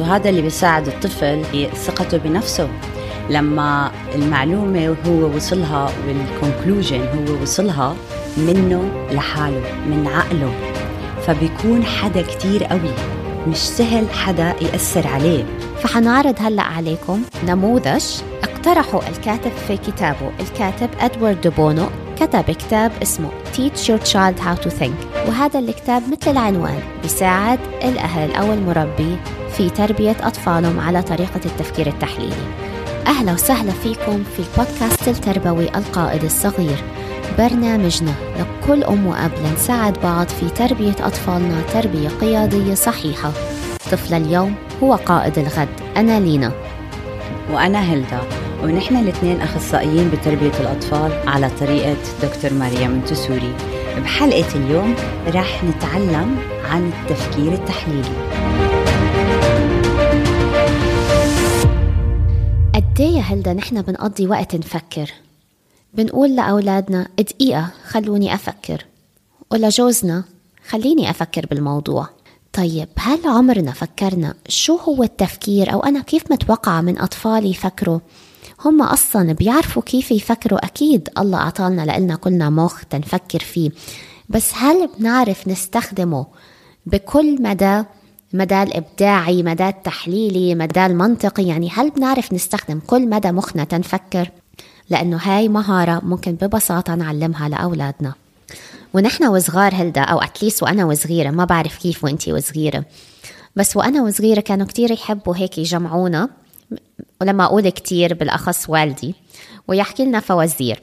وهذا اللي بيساعد الطفل ثقته بنفسه. لما المعلومة هو وصلها وال conclusion هو وصلها منه لحاله من عقله. فبيكون حدا كتير قوي مش سهل حدا يأثر عليه. فحنعرض هلأ عليكم نموذج اقترحه الكاتب في كتابه الكاتب أدوارد دوبونو كتب كتاب اسمه Teach Your Child How to Think. وهذا الكتاب مثل العنوان بيساعد الأهل أو المربي في تربية أطفالهم على طريقة التفكير التحليلي. أهلا وسهلا فيكم في البودكاست التربوي القائد الصغير برنامجنا لكل أم وأب لنساعد بعض في تربية أطفالنا تربية قيادية صحيحة. طفل اليوم هو قائد الغد أنا لينا. وأنا هيلدا. ونحن الاثنين أخصائيين بتربية الأطفال على طريقة دكتور ماريا منتسوري. بحلقة اليوم رح نتعلم عن التفكير التحليلي. قد يا هلدا نحن بنقضي وقت نفكر. بنقول لأولادنا دقيقة خلوني أفكر. ولجوزنا خليني أفكر بالموضوع. طيب هل عمرنا فكرنا شو هو التفكير أو أنا كيف متوقعة من أطفالي يفكروا؟ هم أصلا بيعرفوا كيف يفكروا. أكيد الله أعطانا لنا كلنا مخ تنفكر فيه. بس هل بنعرف نستخدمه بكل مدى؟ مدى الإبداعي مدى التحليلي مدى المنطقي؟ يعني هل بنعرف نستخدم كل مدى مخنا تنفكر؟ لأنه هاي مهارة ممكن ببساطة نعلمها لأولادنا. ونحن وصغار هلدا أو أتليس وأنا وصغيرة ما بعرف كيف وأنتي وصغيرة. بس وأنا وصغيرة كانوا كتير يحبوا هيك يجمعونا. ولما أقول كتير بالأخص والدي ويحكي لنا فوازير.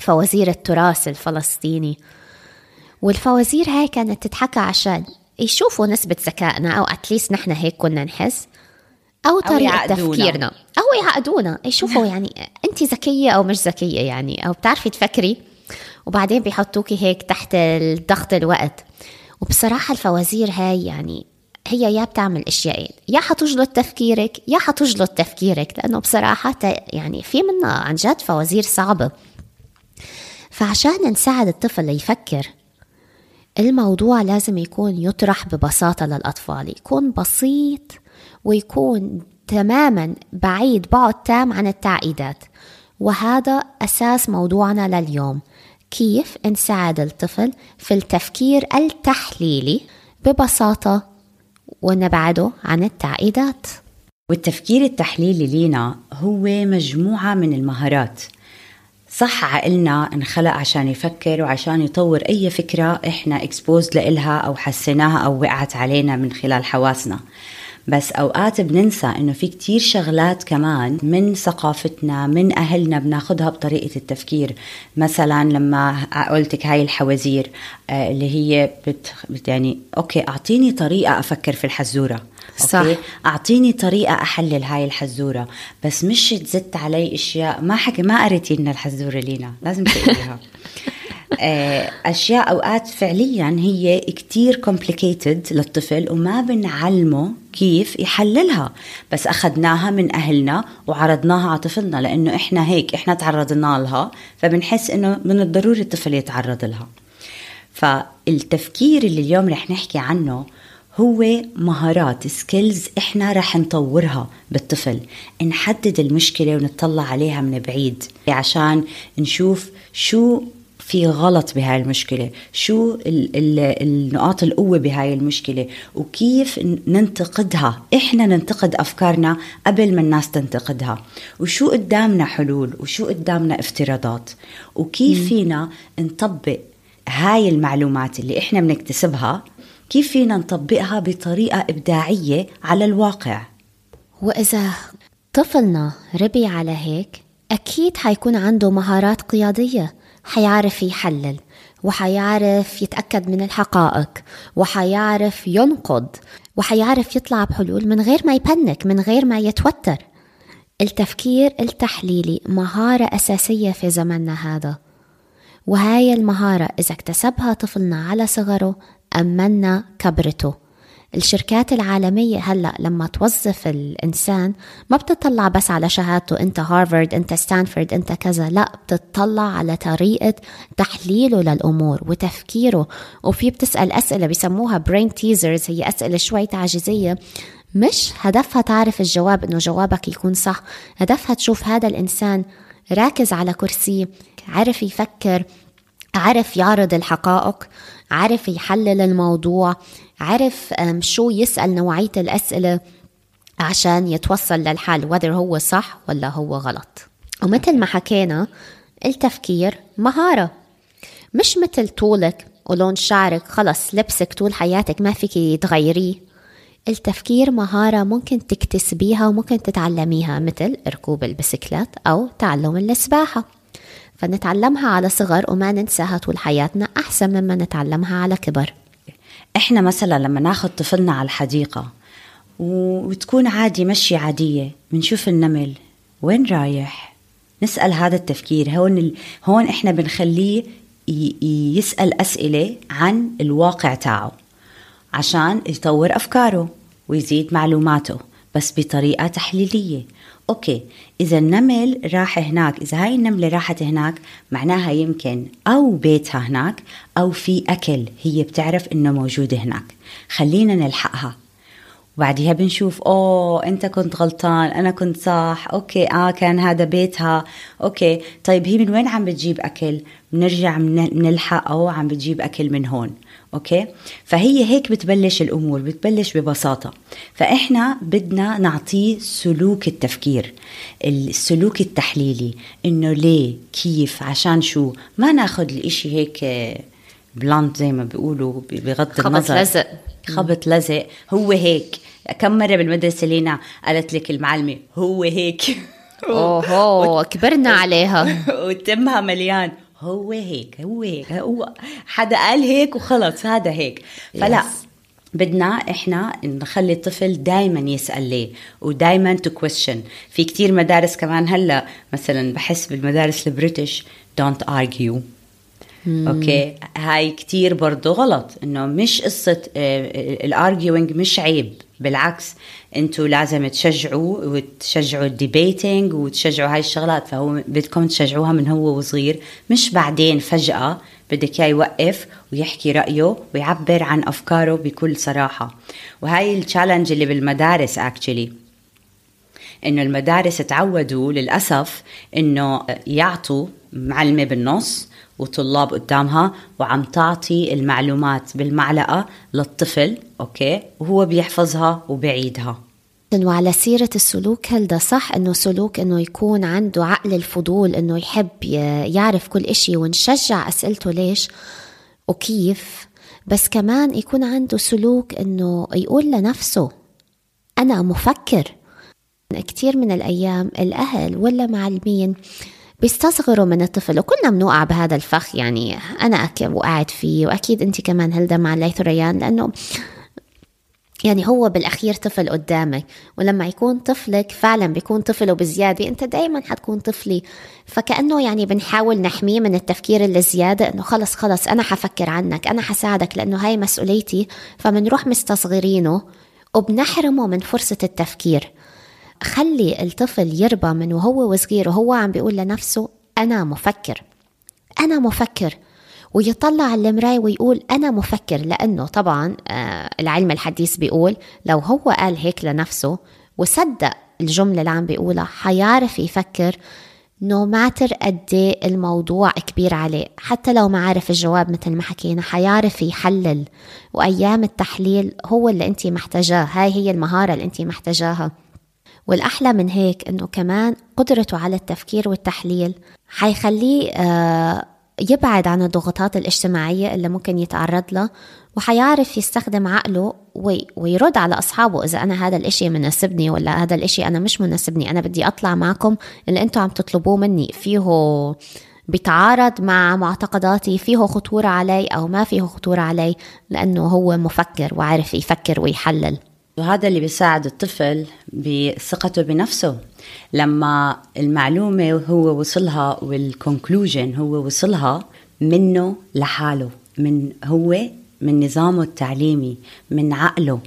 فوازير التراث الفلسطيني. والفوازير هاي كانت تتحكى عشان يشوفوا نسبة ذكائنا أو at least نحن هيك كنا نحس. أو طريقة أو تفكيرنا. أو يعقدونا. يشوفوا يعني أنت ذكية أو مش ذكية يعني أو بتعرفي تفكري. وبعدين بيحطوكي هيك تحت ضغط الوقت. وبصراحة الفوازير هاي يعني هي يا بتعمل اشيائين يا حتجلط تفكيرك يا حتجلط تفكيرك. لأنه بصراحة يعني في منها عن جد فوازير صعبة. فعشان نساعد الطفل يفكر الموضوع لازم يكون يطرح ببساطة للأطفال. يكون بسيط ويكون تماما بعيد بعد تام عن التعقيدات. وهذا أساس موضوعنا لليوم. كيف نساعد الطفل في التفكير التحليلي ببساطة ونبعده عن التعقيدات. والتفكير التحليلي لينا هو مجموعة من المهارات. صح عقلنا انخلق عشان يفكر وعشان يطور أي فكرة إحنا اكسبوز لإلها أو حسيناها أو وقعت علينا من خلال حواسنا. بس أوقات بننسى إنه في كتير شغلات كمان من ثقافتنا من أهلنا بناخدها بطريقة التفكير مثلا لما قلتك هاي الحوازير آه، اللي هي بت يعني okay أعطيني طريقة أفكر في الحزورة صح. okay؟ أعطيني طريقة أحلل هاي الحزورة بس مش تزت علي أشياء ما حكي ما قريتي لنا الحزورة لينا لازم تقريها آه، أشياء أوقات فعليا هي كتير complicated للطفل وما بنعلمه كيف يحللها. بس أخذناها من أهلنا وعرضناها على طفلنا لأنه إحنا هيك إحنا تعرضنا لها فبنحس إنه من الضروري الطفل يتعرض لها. فالتفكير اللي اليوم رح نحكي عنه هو مهارات سكيلز إحنا رح نطورها بالطفل. نحدد المشكلة ونطلع عليها من بعيد. عشان نشوف شو في غلط بهاي المشكلة؟ شو ال ال النقاط القوة بهاي المشكلة؟ وكيف ننتقدها؟ إحنا ننتقد أفكارنا قبل ما الناس تنتقدها. وشو قدامنا حلول؟ وشو قدامنا افتراضات؟ وكيف م. فينا نطبق هاي المعلومات اللي إحنا بنكتسبها؟ كيف فينا نطبقها بطريقة إبداعية على الواقع؟ وإذا طفلنا ربي على هيك أكيد حيكون عنده مهارات قيادية. حيعرف يحلل وحيعرف يتأكد من الحقائق وحيعرف ينقد وحيعرف يطلع بحلول من غير ما يبنك من غير ما يتوتر. التفكير التحليلي مهارة أساسية في زمننا هذا. وهاي المهارة إذا اكتسبها طفلنا على صغره أمنا كبرته. الشركات العالمية هلأ لما توظف الإنسان ما بتطلع بس على شهادته أنت هارفارد أنت ستانفورد أنت كذا لأ بتطلع على طريقة تحليله للأمور وتفكيره. وفي بتسأل أسئلة بيسموها brain teasers هي أسئلة شوي تعجيزية. مش هدفها تعرف الجواب إنه جوابك يكون صح هدفها تشوف هذا الإنسان راكز على كرسي عرف يفكر عرف يعرض الحقائق عرف يحلل الموضوع عرف شو يسأل نوعية الأسئلة عشان يتوصل للحل whether هو صح ولا هو غلط. ومثل ما حكينا التفكير مهارة. مش مثل طولك ولون شعرك خلص لبسك طول حياتك ما فيك تغيريه. التفكير مهارة ممكن تكتسبيها وممكن تتعلميها مثل ركوب البسكلات أو تعلم السباحة. فنتعلمها على صغر وما ننساها طول حياتنا أحسن مما نتعلمها على كبر إحنا مثلا لما ناخذ طفلنا على الحديقة وتكون عادي مشي عادية بنشوف النمل وين رايح نسأل هذا التفكير هون. هون إحنا بنخليه. يسأل أسئلة عن الواقع تاعه عشان يطور أفكاره ويزيد معلوماته بس بطريقة تحليلية. أوكي إذا النمل راح هناك إذا هاي النملة راحت هناك معناها يمكن أو بيتها هناك أو في أكل هي بتعرف إنه موجود هناك. خلينا نلحقها. وبعديها بنشوف أوه أنت كنت غلطان أنا كنت صح. okay آه كان هذا بيتها. okay طيب هي من وين عم بتجيب أكل؟ بنرجع بنلحق أو عم بتجيب أكل من هون. okay؟ فهي هيك بتبلش الأمور بتبلش ببساطة. فإحنا بدنا نعطيه سلوك التفكير السلوك التحليلي إنه ليه كيف عشان شو؟ ما ناخذ الإشي هيك blunt زي ما بيقولوا بغض النظر. خبط لزق. خبط لزق. هو هيك. كم مرة بالمدرسة لينا قالت لك المعلمة هو هيك. اوه كبرنا عليها. وتمها مليان. هو هيك هو هيك هو حدا قال هيك وخلص هذا هيك. فلا yes. بدنا إحنا نخلي الطفل دائما يسأل ليه ودائما to question في كتير مدارس كمان هلأ مثلا بحس بالمدارس ال British don't argue okay؟ هاي كتير برضه غلط إنه مش قصة ال arguing مش عيب. بالعكس أنتوا لازم تشجعوا وتشجعوا ال debating وتشجعوا هاي الشغلات. فهو بدكم تشجعوها من هو وصغير. مش بعدين فجأة بدك إياه يوقف ويحكي رأيه ويعبر عن أفكاره بكل صراحة. وهاي ال challenge اللي بالمدارس actually إنه المدارس تعودوا للأسف إنه يعطوا معلمة بالنص وطلاب قدامها وعم تعطي المعلومات بالمعلقة للطفل أوكي؟ وهو بيحفظها وبيعيدها. وعلى سيرة السلوك هل ده صح إنه سلوك إنه يكون عنده عقل الفضول إنه يحب يعرف كل إشي ونشجع أسئلته ليش وكيف بس كمان يكون عنده سلوك إنه يقول لنفسه أنا مفكر. كثير من الأيام الأهل ولا معلمين بيستصغروا من الطفل وكلنا بنوقع بهذا الفخ يعني أنا وقعت فيه وأكيد أنت كمان هلدا مع ليث ريان لأنه يعني هو بالأخير طفل قدامك ولما يكون طفلك فعلا بيكون طفل وبزيادة أنت دائما حتكون طفلي. فكأنه يعني بنحاول نحميه من التفكير الزيادة إنه خلص خلص أنا حفكر عنك أنا حساعدك لأنه هاي مسؤوليتي فبنروح مستصغرينه وبنحرمه من فرصة التفكير. خلي الطفل يربى من وهو وصغير وهو عم بيقول لنفسه أنا مفكر أنا مفكر. ويطلع على المراية ويقول أنا مفكر. لأنه طبعا آه العلم الحديث بيقول لو هو قال هيك لنفسه وصدق الجملة اللي عم بيقولها حيعرف يفكر نو ماتر قد إيه الموضوع كبير عليه. حتى لو ما عارف الجواب مثل ما حكينا حيعرف يحلل. وأيام التحليل هو اللي أنت محتاجاه. هاي هي المهارة اللي أنت محتاجاها. والأحلى من هيك إنه كمان قدرته على التفكير والتحليل حيخليه آه، يبعد عن الضغوطات الاجتماعية اللي ممكن يتعرض لها وحيعرف يستخدم عقله ويرد على أصحابه إذا أنا هذا الإشي مناسبني ولا هذا الإشي أنا مش مناسبني أنا بدي أطلع معكم اللي أنتم عم تطلبوه مني. فيه بيتعارض مع معتقداتي فيه خطورة علي أو ما فيه خطورة علي لأنه هو مفكر وعارف يفكر ويحلل. وهذا اللي بيساعد الطفل بثقته بنفسه لما المعلومة هو وصلها وال conclusion هو وصلها منه لحاله من هو من نظامه التعليمي من عقله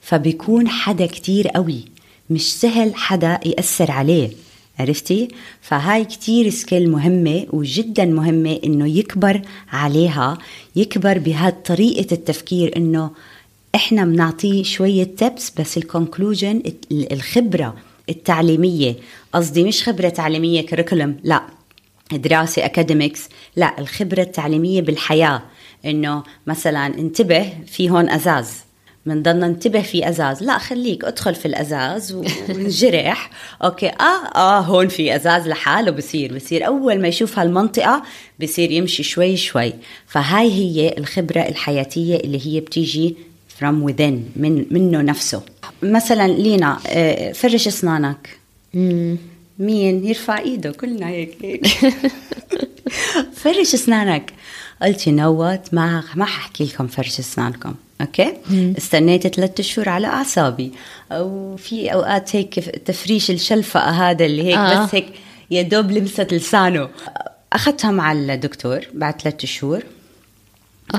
فبيكون حدا كتير قوي مش سهل حدا يأثر عليه عرفتي؟ فهاي كتير skill مهمة وجدا مهمة إنه يكبر عليها يكبر بهالطريقة التفكير إنه إحنا بنعطيه شوية tips بس ال conclusion الخبرة التعليمية. قصدي مش خبرة تعليمية curriculum لا. دراسة academics لا. الخبرة التعليمية بالحياة. إنه مثلا انتبه في هون أزاز. بنضلنا ننتبه في أزاز. لا خليك ادخل في الأزاز وانجرح. okay. آه آه هون في أزاز لحاله بصير. بصير أول ما يشوف هالمنطقة بصير يمشي شوي شوي. فهاي هي الخبرة الحياتية اللي هي بتيجي from within من منه نفسه. مثلا لينا آه، فرش أسنانك. مين؟ يرفع إيده كلنا هيك. هيك فرش أسنانك. قلت not ما ما ححكي لكم فرش أسنانكم okay؟ مم. استنيت ثلاثة شهور على أعصابي. أو في أوقات هيك تفريش الشلفقه هذا اللي هيك آه. بس هيك يا دوب لمست لسانه. أخذتها مع الدكتور بعد ثلاثة شهور.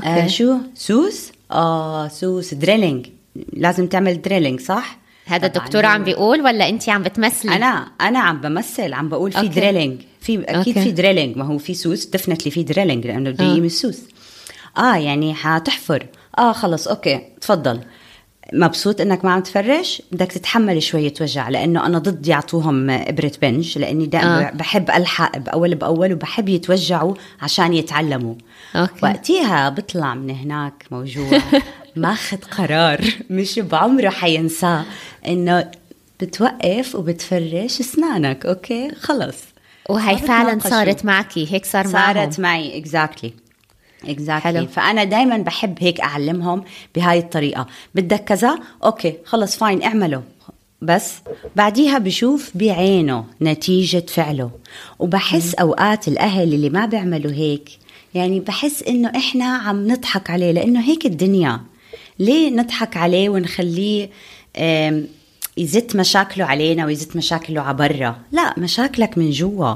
آه شو؟ سوس؟ آه سوس drilling لازم تعمل drilling صح؟ هذا الدكتور عم بيقول ولا انت عم بتمثلي؟ أنا أنا عم بمثل عم بقول في drilling في أكيد okay. في drilling ما هو في سوس definitely في drilling لأنه بده آه. من السوس. آه يعني حتحفر. آه خلص okay تفضل. مبسوط إنك ما عم تفرش بدك تتحمل شوية وجع لأنه أنا ضد يعطوهم إبرة بنج لأني دائما آه. بحب ألحق بأول بأول وبحب يتوجعوا عشان يتعلموا okay. وقتها بطلع من هناك موجوع ماخذ قرار مش بعمره حينساه إنه بتوقف وبتفرش أسنانك okay خلص وهي فعلا صارت معك هيك صار معهم صارت معي exactly. exactly. فأنا دائما بحب هيك أعلمهم بهاي الطريقة. بدك كذا؟ okay خلص fine اعمله بس بعديها بشوف بعينه نتيجة فعله. وبحس أوقات الأهل اللي ما بيعملوا هيك يعني بحس إنه إحنا عم نضحك عليه لأنه هيك الدنيا. ليه نضحك عليه ونخليه يزت مشاكله علينا ويزت مشاكله عبرا؟ لا مشاكلك من جوا.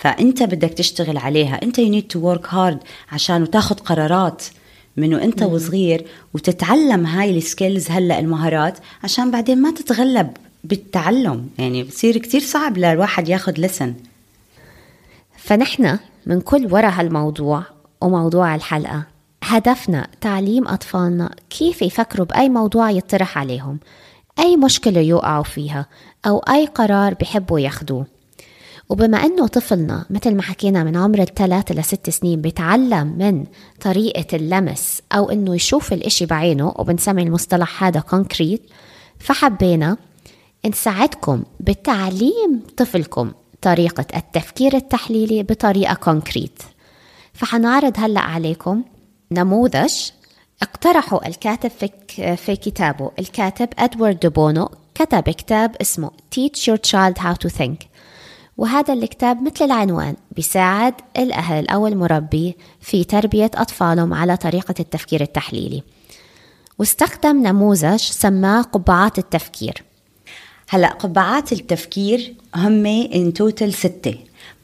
فأنت بدك تشتغل عليها. أنت you need to work hard عشان تاخذ قرارات منه أنت مم. وصغير وتتعلم هاي ال skills هلأ المهارات عشان بعدين ما تتغلب بالتعلم. يعني بصير كتير صعب للواحد ياخذ لسن فنحن من كل وراء هالموضوع وموضوع الحلقة هدفنا تعليم أطفالنا كيف يفكروا بأي موضوع يطرح عليهم أي مشكلة يوقعوا فيها أو أي قرار بحبوا ياخدوه. وبما أنه طفلنا مثل ما حكينا من عمر الثلاثة لست سنين بيتعلم من طريقة اللمس أو أنه يشوف الإشي بعينه وبنسمي المصطلح هذا كونكريت فحبينا نساعدكم بتعليم طفلكم طريقة التفكير التحليلي بطريقة concrete فحنعرض هلأ عليكم نموذج اقترحه الكاتب في, في كتابه. الكاتب أدوارد دوبونو كتب كتاب اسمه Teach Your Child How to Think. وهذا الكتاب مثل العنوان بيساعد الأهل أو المربي في تربية أطفالهم على طريقة التفكير التحليلي. واستخدم نموذج سماه قبعات التفكير. هلأ قبعات التفكير هم in total ستة.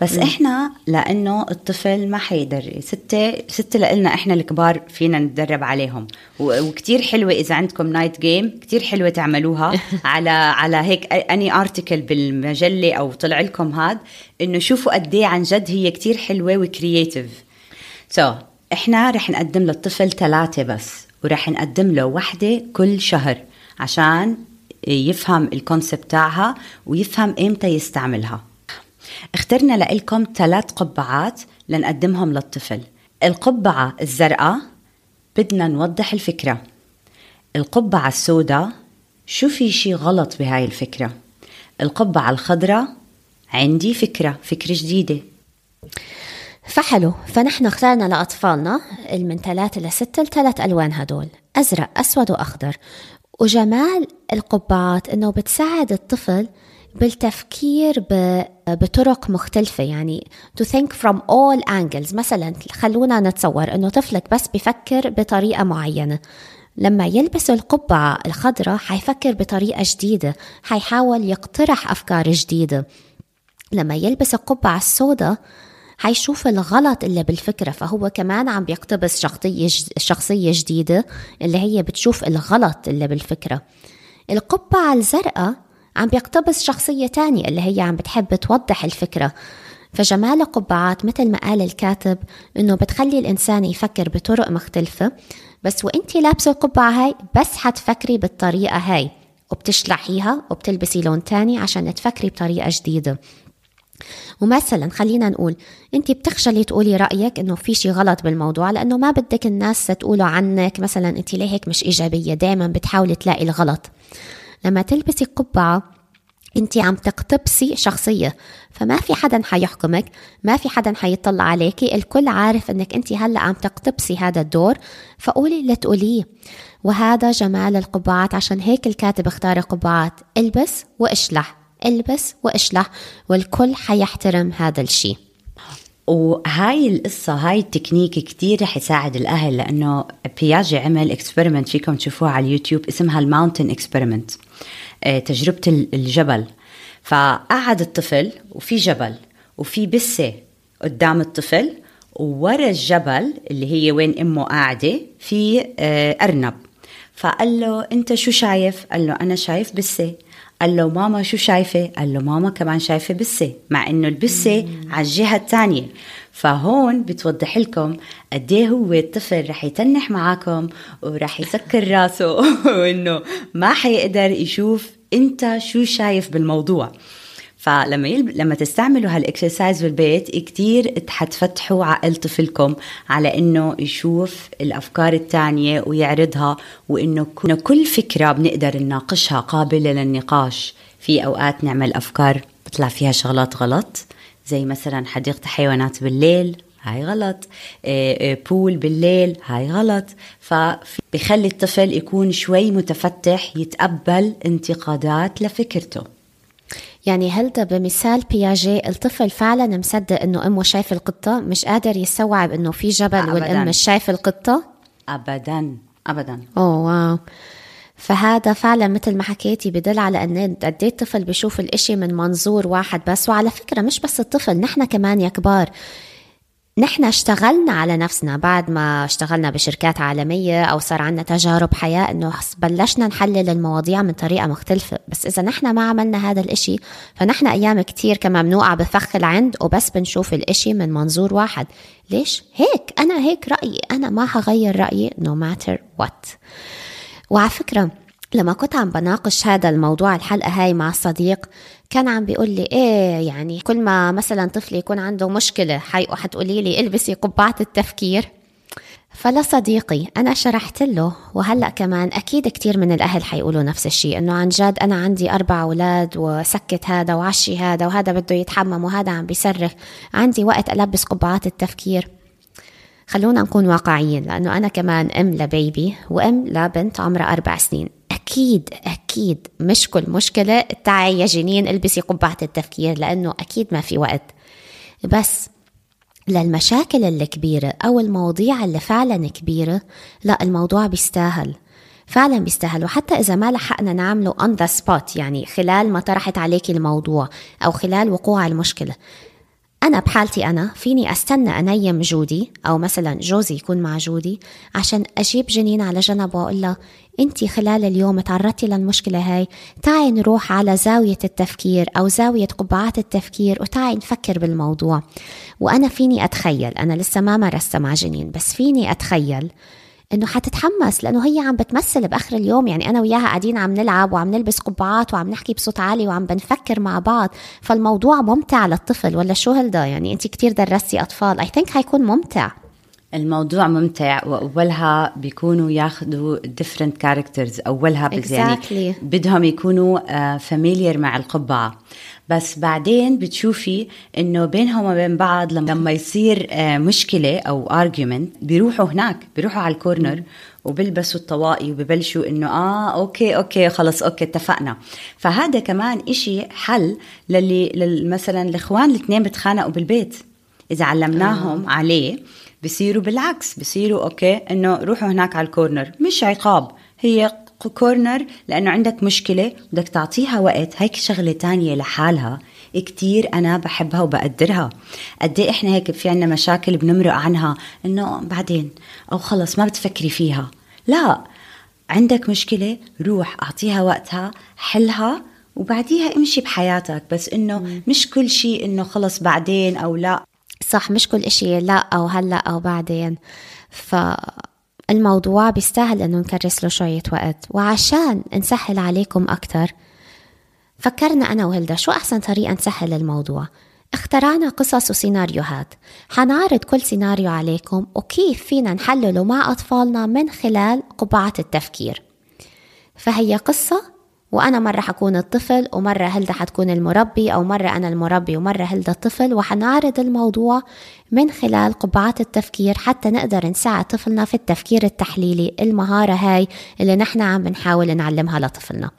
بس م. إحنا لأنه الطفل ما حيقدر ستة ستة لنا إحنا الكبار فينا نتدرب عليهم. وكتير حلوة إذا عندكم night game كتير حلوة تعملوها على على هيك any article بالمجلة أو طلع لكم هاد إنه شوفوا قد إيه عن جد هي كتير حلوة و creative so so, إحنا رح نقدم للطفل ثلاثة بس ورح نقدم له وحدة كل شهر عشان يفهم ال concept تاعها ويفهم إمتى يستعملها. اخترنا لكم ثلاث قبعات لنقدمهم للطفل. القبعة الزرقاء بدنا نوضح الفكرة. القبعة السوداء شو في شي غلط بهاي الفكرة؟ القبعة الخضراء عندي فكرة فكرة جديدة. فحلو فنحن اخترنا لأطفالنا من ثلاثة لستة الثلاث ألوان هدول أزرق أسود وأخضر. وجمال القبعات إنه بتساعد الطفل بالتفكير بطرق مختلفة. يعني to think from all angles. مثلا خلونا نتصور إنه طفلك بس بفكر بطريقة معينة. لما يلبس القبعة الخضراء حيفكر بطريقة جديدة. حيحاول يقترح أفكار جديدة. لما يلبس القبعة السوداء حيشوف الغلط اللي بالفكرة. فهو كمان عم بيقتبس شخصية شخصية جديدة اللي هي بتشوف الغلط اللي بالفكرة. القبعة الزرقاء عم بيقتبس شخصية تانية اللي هي عم بتحب توضح الفكرة. فجمال القبعات مثل ما قال الكاتب إنه بتخلي الإنسان يفكر بطرق مختلفة. بس وانت لابسة القبعة هاي بس حتفكري بالطريقة هاي. وبتشلحيها وبتلبسي لون تاني عشان تفكري بطريقة جديدة. ومثلا خلينا نقول انت بتخجلي تقولي رأيك إنه في شيء غلط بالموضوع لأنه ما بدك الناس تقولوا عنك. مثلا انت ليه هيك مش إيجابية؟ دائما بتحاولي تلاقي الغلط. لما تلبسي قبعة انت عم تقتبسي شخصية. فما في حدا حيحكمك ما في حدا حيطلع عليكي. الكل عارف انك انت هلا عم تقتبسي هذا الدور فقولي اللي تقوليه. وهذا جمال القبعات. عشان هيك الكاتب اختار القبعات. البس واشلح. البس واشلح. والكل حيحترم هذا الشيء وهاي القصة هاي التكنيك كتير رح يساعد الأهل لأنه بياجي عمل experiment فيكم تشوفوها على اليوتيوب اسمها ال mountain experiment تجربة الجبل. فقعد الطفل وفي جبل وفي بسة قدام الطفل وورا الجبل اللي هي وين أمه قاعدة في آه، أرنب. فقال له أنت شو شايف؟ قال له أنا شايف بسة. قال له ماما شو شايفة؟ قال له ماما كمان شايفة بسة مع إنه البسة على الجهة الثانية فهون بتوضح لكم قد إيه هو الطفل رح يتنح معاكم ورح يسكر راسه وإنه ما حيقدر يشوف أنت شو شايف بالموضوع فلما يلب... لما تستعملوا هالإكسرسايز بالبيت كتير حتفتحوا عقل طفلكم على إنه يشوف الأفكار الثانية ويعرضها وإنه كل فكرة بنقدر نناقشها قابلة للنقاش. في أوقات نعمل أفكار بيطلع فيها شغلات غلط زي مثلا حديقة حيوانات بالليل هاي غلط. بول بالليل هاي غلط. فبخلي الطفل يكون شوي متفتح يتقبل انتقادات لفكرته. يعني هل بمثال بياجي الطفل فعلا مصدق إنه أمه شايفه القطة مش قادر يستوعب إنه في جبل أبداً. والام مش شايفه القطة؟ ابدا ابدا. أوه واو. فهذا فعلا مثل ما حكيتي بدل على إن قد إيه الطفل بيشوف الإشي من منظور واحد بس وعلى فكرة مش بس الطفل نحن كمان يا كبار. نحن اشتغلنا على نفسنا بعد ما اشتغلنا بشركات عالمية أو صار عندنا تجارب حياة إنه بلشنا نحلل المواضيع من طريقة مختلفة. بس إذا نحن ما عملنا هذا الإشي فنحن أيام كتير كمان بنوقع بفخ العند وبس بنشوف الإشي من منظور واحد. ليش؟ هيك. أنا هيك رأيي. أنا ما هغير رأيي no matter what. وعلى فكرة لما كنت عم بناقش هذا الموضوع الحلقة هاي مع صديق كان عم بيقول لي إيه يعني كل ما مثلا طفلي يكون عنده مشكلة حي حتقولي لي إلبسي قبعة التفكير. فلا صديقي أنا شرحت له وهلأ كمان أكيد كتير من الأهل حيقولوا نفس الشيء إنه عن جد أنا عندي أربع أولاد وسكت هذا وعشي هذا وهذا بده يتحمم وهذا عم بيصرخ. عندي وقت ألبس قبعات التفكير. خلونا نكون واقعيين لأنه أنا كمان أم لبيبي وأم لبنت عمرها أربع سنين. أكيد أكيد مش كل مشكلة. تعي يا جنين البسي قبعة التفكير لأنه أكيد ما في وقت. بس للمشاكل الكبيرة أو المواضيع اللي فعلا كبيرة لا الموضوع بيستاهل. فعلا بيستاهل. وحتى إذا ما لحقنا نعمله on the spot يعني خلال ما طرحت عليك الموضوع أو خلال وقوع المشكلة. أنا بحالتي أنا فيني أستنى أنيم جودي أو مثلا جوزي يكون مع جودي عشان أجيب جنين على جنب وأقول لها أنت خلال اليوم تعرضتي للمشكلة هاي. تعي نروح على زاوية التفكير أو زاوية قبعات التفكير وتعي نفكر بالموضوع. وأنا فيني أتخيل أنا لسه ما مارست مع جنين بس فيني أتخيل إنه حتتحمس لأنه هي عم بتمثل بآخر اليوم. يعني أنا وياها قاعدين عم نلعب وعم نلبس قبعات وعم نحكي بصوت عالي وعم بنفكر مع بعض. فالموضوع ممتع للطفل ولا شو هلدا؟ يعني انت كتير درستي أطفال. I think حيكون ممتع. الموضوع ممتع وأولها بيكونوا ياخذوا different characters أولها exactly. يعني بدهم يكونوا familiar مع القبعة. بس بعدين بتشوفي إنه بينهم وبين بعض لما يصير مشكلة أو argument بيروحوا هناك بيروحوا على ال corner وبلبسوا الطواقي وببلشوا إنه آه okay okay خلص okay اتفقنا. فهذا كمان إشي حل للي مثلا الإخوان الاثنين بتخانقوا بالبيت. إذا علمناهم آه. عليه بصيروا بالعكس بصيروا okay إنه روحوا هناك على ال corner مش عقاب هي كورنر لأنه عندك مشكلة بدك تعطيها وقت هيك شغلة تانية لحالها كتير أنا بحبها وبقدرها. قد إيه إحنا هيك في عنا مشاكل بنمرق عنها إنه بعدين أو خلص ما بتفكري فيها. لا عندك مشكلة روح أعطيها وقتها حلها وبعديها امشي بحياتك بس إنه مش كل شيء إنه خلص بعدين أو لا. صح مش كل إشي لا أو هلأ أو بعدين. ف الموضوع بيستاهل إنه نكرس له شوية وقت. وعشان نسهل عليكم أكتر فكرنا أنا وهلدا شو أحسن طريقة نسهل الموضوع؟ اخترعنا قصص وسيناريوهات. حنعرض كل سيناريو عليكم وكيف فينا نحلله مع أطفالنا من خلال قبعة التفكير. فهي قصة وأنا مرة حكون الطفل ومرة هلدا حتكون المربي أو مرة أنا المربي ومرة هلدا الطفل. وحنعرض الموضوع من خلال قبعات التفكير حتى نقدر نساعد طفلنا في التفكير التحليلي المهارة هاي اللي نحن عم بنحاول نعلمها لطفلنا.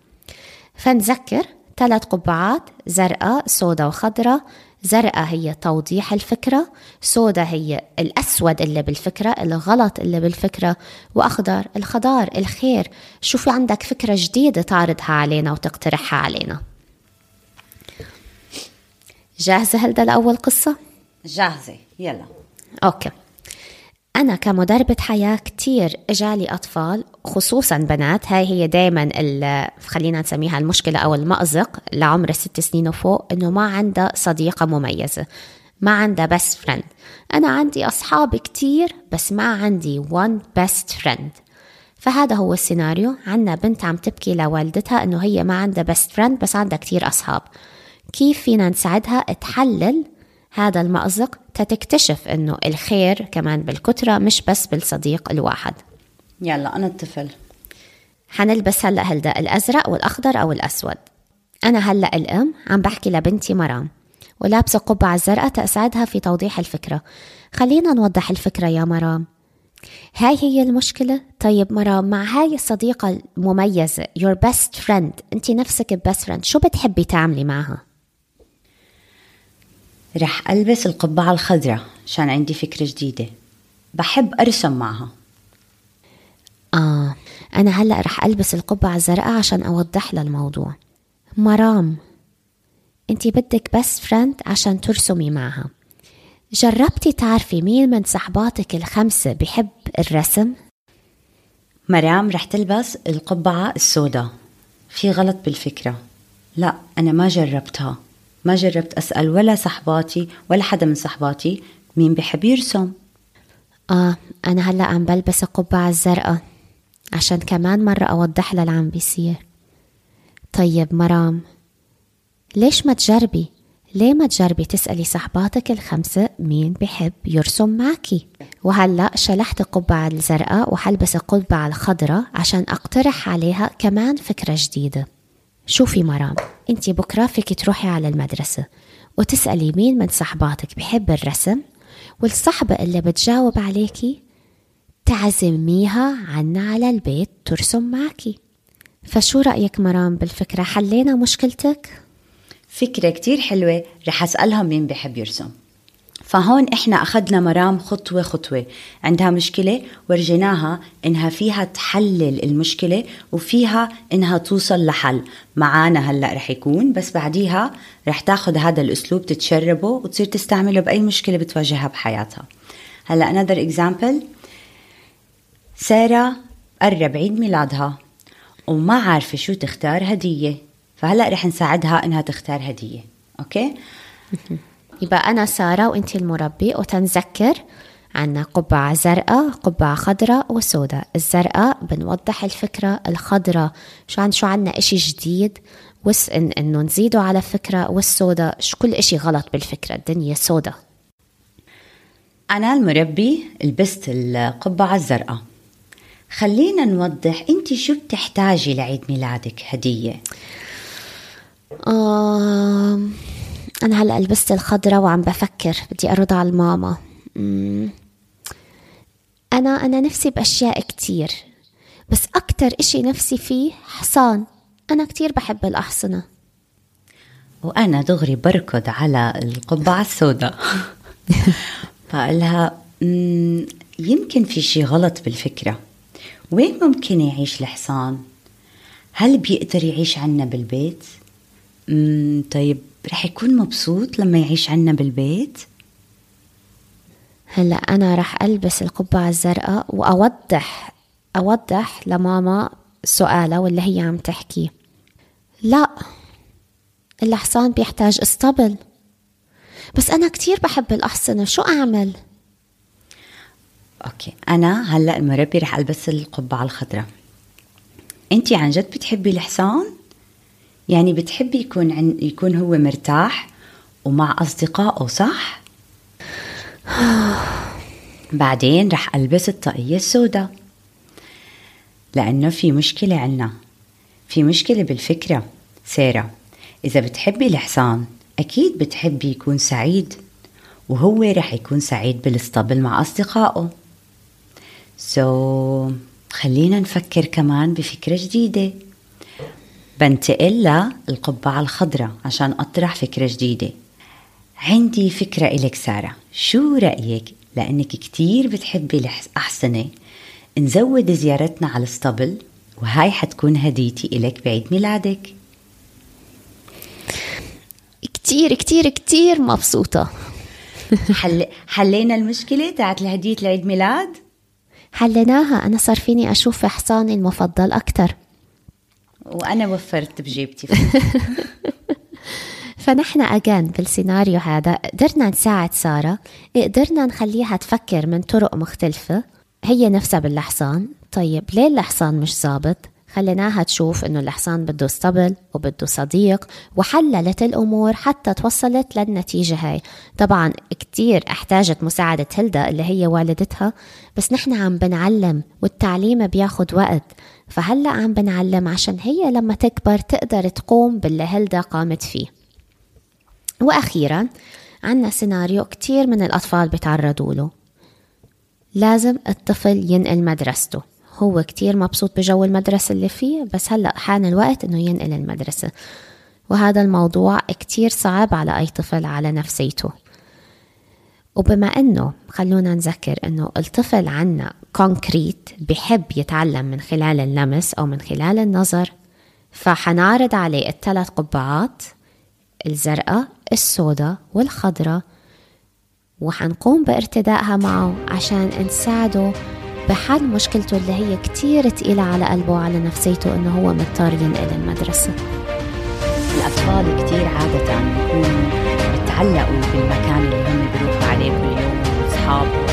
فنذكر ثلاث قبعات زرقاء سودا وخضراء. زرقاء هي توضيح الفكرة سودا هي الأسود اللي بالفكرة الغلط اللي بالفكرة وأخضر الخضار الخير. شو في عندك فكرة جديدة تعرضها علينا وتقترحها علينا. جاهزة هلدا لأول قصة؟ جاهزة يلا. okay. أنا كمدربة حياة كتير إجالي أطفال خصوصا بنات. هاي هي دايما خلينا نسميها المشكلة أو المأزق لعمر ست سنين وفوق إنه ما عندها صديقة مميزة ما عندها best friend أنا عندي أصحاب كتير بس ما عندي one best friend. فهذا هو السيناريو. عنا بنت عم تبكي لوالدتها إنه هي ما عندها best friend بس عندها كتير أصحاب. كيف فينا نساعدها تحلل هذا المأزق؟ تتكتشف إنه الخير كمان بالكترة مش بس بالصديق الواحد. يلا أنا الطفل. حنلبس هلأ هلدا الأزرق والأخضر أو الأسود. أنا هلأ الأم عم بحكي لبنتي مرام. ولابسة قبعة الزرقاء تساعدها في توضيح الفكرة. خلينا نوضح الفكرة يا مرام. هاي هي المشكلة؟ طيب مرام مع هاي الصديقة المميزة your best friend انت نفسك best friend شو بتحبي تعملي معها؟ رح ألبس القبعة الخضراء عشان عندي فكرة جديدة. بحب أرسم معها. آه أنا هلأ رح ألبس القبعة الزرقاء عشان أوضح لها الموضوع. مرام أنت بدك بس فريند عشان ترسمي معها. جربتي تعرفي مين من صحباتك الخمسة بحب الرسم؟ مرام رح تلبس القبعة السوداء. في غلط بالفكرة. لا أنا ما جربتها. ما جربت أسأل ولا صحباتي ولا حدا من صحباتي مين بحب يرسم آه أنا هلأ عم بلبس القبعة الزرقاء عشان كمان مرة أوضح لها اللي عم بيصير. طيب مرام ليش ما تجربي؟ ليه ما تجربي تسألي صحباتك الخمسة مين بحب يرسم معكي؟ وهلأ شلحت القبعة الزرقاء وحلبس القبعة الخضراء عشان أقترح عليها كمان فكرة جديدة. شوفي مرام انت بكرة فيك تروحي على المدرسة وتسألي مين من صحباتك بحب الرسم والصحبة اللي بتجاوب عليكي تعزميها عنا على البيت ترسم معكي فشو رأيك مرام بالفكرة؟ حلينا مشكلتك؟ فكرة كتير حلوة رح أسألهم مين بحب يرسم. فهون إحنا أخذنا مرام خطوة خطوة. عندها مشكلة ورجيناها إنها فيها تحلل المشكلة وفيها إنها توصل لحل. معانا هلأ رح يكون بس بعديها رح تاخذ هذا الأسلوب تتشربه وتصير تستعمله بأي مشكلة بتواجهها بحياتها. هلأ another example. سارة قرب عيد ميلادها وما عارفة شو تختار هدية. فهلأ رح نساعدها إنها تختار هدية. أوكي؟ يبقى أنا سارة وأنت المربي وتنذكر عنا قبعة زرقاء قبعة خضراء وسوداء. الزرقاء بنوضح الفكرة الخضراء شو عن شو عنا إشي جديد وس إن إنه نزيده على فكرة والسوداء شو كل إشي غلط بالفكرة الدنيا سوداء. أنا المربي لبست القبعة الزرقاء. خلينا نوضح انت شو بتحتاجي لعيد ميلادك؟ هدية. آه أنا هلأ لبست الخضرة وعم بفكر بدي أرد على الماما. أنا أنا نفسي بأشياء كتير بس أكتر إشي نفسي فيه حصان. أنا كتير بحب الأحصنة. وأنا دغري بركض على القبعة السوداء. فقالها يمكن في شي غلط بالفكرة. وين ممكن يعيش الحصان؟ هل بيقدر يعيش عنا بالبيت؟ طيب رح يكون مبسوط لما يعيش عنا بالبيت؟ هلا أنا رح ألبس القبعة الزرقاء وأوضح أوضح لماما سؤالها واللي هي عم تحكي لا الحصان بيحتاج اسطبل بس أنا كتير بحب الأحصنة شو أعمل؟ أوكي أنا هلأ المربي رح ألبس القبعة الخضراء انت عن جد بتحبي الحصان يعني بتحبي يكون عن يكون هو مرتاح ومع أصدقائه صح؟ بعدين رح ألبس الطاقية السوداء. لأنه في مشكلة عنا. في مشكلة بالفكرة. ساره إذا بتحبي الحصان أكيد بتحبي يكون سعيد. وهو رح يكون سعيد بالاسطبل مع أصدقائه. سو so, خلينا نفكر كمان بفكرة جديدة. بنتقل للقبعة الخضراء عشان أطرح فكرة جديدة. عندي فكرة إلك سارة. شو رأيك؟ لأنك كتير بتحبي الأحصنة نزود زيارتنا على الاسطبل وهاي حتكون هديتي إلك بعيد ميلادك. كتير كتير كتير مبسوطة. حل... حلينا المشكلة تاعت الهدية العيد ميلاد؟ حليناها. أنا صار فيني أشوف حصاني المفضل أكتر. وأنا وفرت بجيبتي. فنحن أجان بالسيناريو هذا قدرنا نساعد سارة قدرنا نخليها تفكر من طرق مختلفة. هي نفسها بالحصان طيب ليه الحصان مش ظابط؟ خليناها تشوف إنه الحصان بده اسطبل وبده صديق وحللت الأمور حتى توصلت للنتيجة هاي. طبعا كتير احتاجت مساعدة هلدا اللي هي والدتها بس نحن عم بنعلم والتعليم بياخد وقت. فهلأ عم بنعلم عشان هي لما تكبر تقدر تقوم باللي هلدا قامت فيه. وأخيرا عنا سيناريو كتير من الأطفال بيتعرضوا له. لازم الطفل ينقل مدرسته. هو كتير مبسوط بجو المدرسة اللي فيه بس هلأ حان الوقت إنه ينقل المدرسة. وهذا الموضوع كتير صعب على أي طفل على نفسيته. وبما إنه خلونا نذكر إنه الطفل عنا كونكريت بحب يتعلم من خلال اللمس أو من خلال النظر فحنعرض عليه الثلاث قبعات الزرقاء السوداء والخضراء وحنقوم بارتدائها معه عشان نساعده بحل مشكلته اللي هي كتير تقيلة على قلبه وعلى نفسيته إنه هو مضطر ينقل المدرسة. الأطفال كتير عادة بيكونوا بتعلقوا بالمكان اللي هم بيروحوا عليه كل يوم أصحابهم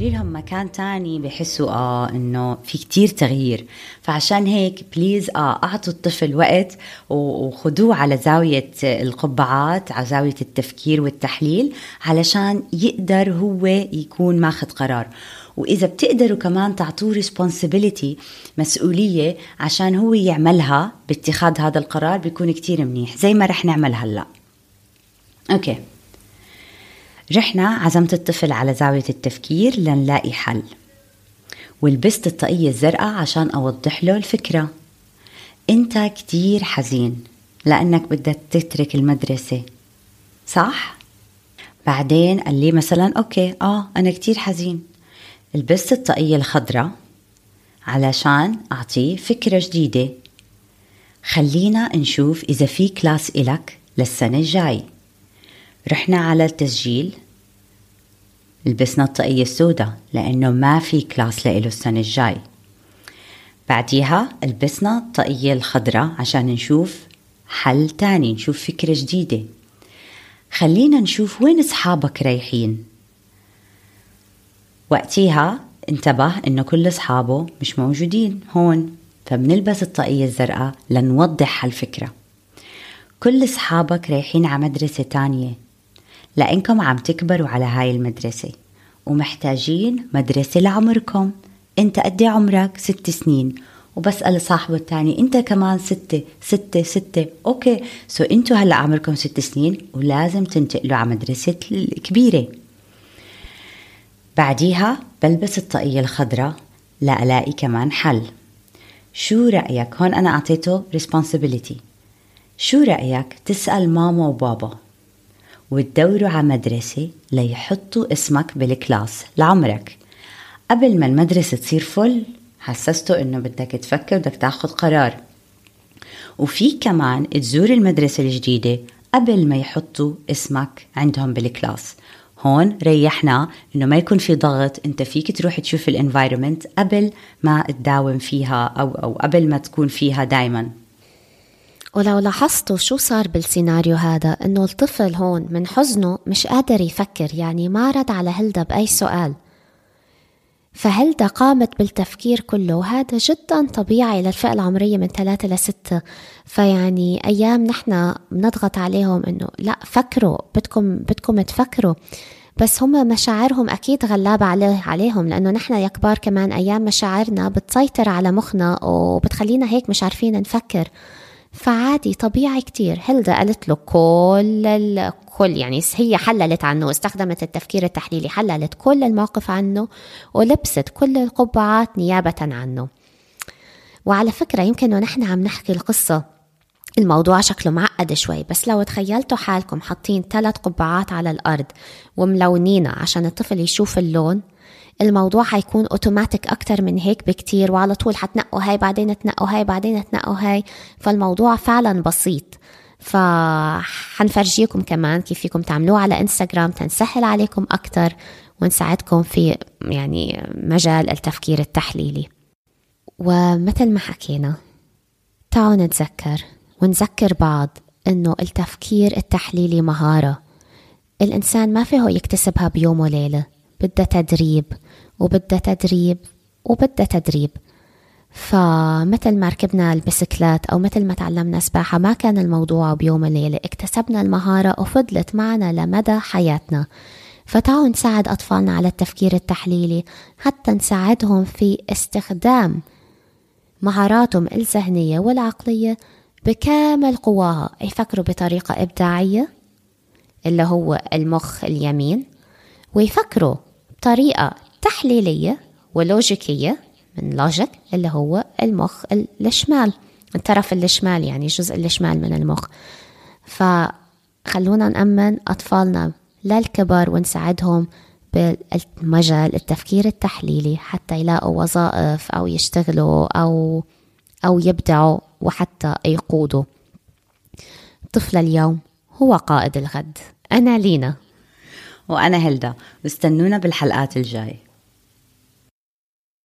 تقولي لهم مكان تاني بحسوا آه إنه في كتير تغيير. فعشان هيك بليز آه أعطوا الطفل وقت وخذوه على زاوية القبعات على زاوية التفكير والتحليل علشان يقدر هو يكون ماخذ قرار. وإذا بتقدروا كمان تعطوه responsibility مسؤولية عشان هو يعملها باتخاذ هذا القرار بيكون كتير منيح زي ما رح نعمل هلأ. okay. رحنا عزمت الطفل على زاوية التفكير لنلاقي حل. ولبست الطاقية الزرقاء عشان أوضح له الفكرة. أنت كتير حزين لأنك بدك تترك المدرسة صح؟ بعدين قال لي مثلا okay آه أنا كتير حزين. لبست الطاقية الخضراء علشان أعطيه فكرة جديدة. خلينا نشوف إذا في class إلك للسنة الجاي. رحنا على التسجيل لبسنا الطاقية السوداء لأنه ما في class لإله السنة الجاي. بعديها لبسنا الطاقية الخضراء عشان نشوف حل تاني نشوف فكرة جديدة. خلينا نشوف وين أصحابك رايحين. وقتيها انتبه إنه كل أصحابه مش موجودين هون فبنلبس الطاقية الزرقاء لنوضح هالفكرة. كل أصحابك رايحين على مدرسة تانية. لأنكم عم تكبروا على هاي المدرسة. ومحتاجين مدرسة لعمركم. انت قد عمرك ست سنين. وبسأل صاحبه الثاني انت كمان ستة ستة ستة. okay so انتو هلأ عمركم ست سنين ولازم تنتقلوا على مدرسة كبيرة بعديها بلبس الطاقية الخضراء لألاقي كمان حل. شو رأيك؟ هون أنا أعطيته responsibility. شو رأيك تسأل ماما وبابا؟ وتدوروا على مدرسة ليحطوا اسمك بال class لعمرك. قبل ما المدرسة تصير full حسسته إنه بدك تفكر بدك تاخد قرار. وفي كمان تزور المدرسة الجديدة قبل ما يحطوا اسمك عندهم بال class. هون ريحنا إنه ما يكون في ضغط أنت فيك تروح تشوف ال environment قبل ما تداوم فيها أو أو قبل ما تكون فيها دائما ولو لاحظتوا شو صار بالسيناريو هذا إنه الطفل هون من حزنه مش قادر يفكر يعني ما رد على هلدا بأي سؤال. فهلدا قامت بالتفكير كله وهذا جدا طبيعي للفئة العمرية من ثلاثة لستة فيعني أيام نحن بنضغط عليهم إنه لا فكروا بدكم بدكم تفكروا. بس هم مشاعرهم أكيد غلابة عليه عليهم لأنه نحن يا كبار كمان أيام مشاعرنا بتسيطر على مخنا وبتخلينا هيك مش عارفين نفكر. فعادي طبيعي كتير. هيلدا قالت له كل ال... كل يعني هي حللت عنه استخدمت التفكير التحليلي حللت كل الموقف عنه ولبست كل القبعات نيابة عنه. وعلى فكرة يمكن ونحن عم نحكي القصة الموضوع شكله معقد شوي بس لو تخيلتوا حالكم حاطين ثلاث قبعات على الأرض وملونينها عشان الطفل يشوف اللون الموضوع حيكون اوتوماتيك أكتر من هيك بكتير وعلى طول حتنقوا هاي بعدين تنقوا هاي بعدين تنقوا هاي. فالموضوع فعلا بسيط. فحنفرجيكم كمان كيف فيكم تعملوه على انستغرام تنسهل عليكم أكتر ونساعدكم في يعني مجال التفكير التحليلي. ومثل ما حكينا تعالوا نتذكر ونذكر بعض إنه التفكير التحليلي مهارة. الإنسان ما فيه يكتسبها بيوم وليلة بدها تدريب وبدها تدريب وبدها تدريب. فمثل ما ركبنا البسكلات أو مثل ما تعلمنا سباحة ما كان الموضوع بيوم وليلة اكتسبنا المهارة وفضلت معنا لمدى حياتنا. فتعالوا نساعد أطفالنا على التفكير التحليلي حتى نساعدهم في استخدام مهاراتهم الذهنية والعقلية بكامل قواها. يفكروا بطريقة إبداعية اللي هو المخ اليمين ويفكروا بطريقة تحليلية ولوجيكية من لوجيك اللي هو المخ الشمال. الطرف الشمال يعني الجزء الشمال من المخ. فخلونا نأمن أطفالنا للكبر ونساعدهم بالمجال التفكير التحليلي حتى يلاقوا وظائف أو يشتغلوا أو أو يبدعوا وحتى يقودوا. طفل اليوم هو قائد الغد. أنا لينا. وأنا هلدا. واستنونا بالحلقات الجاي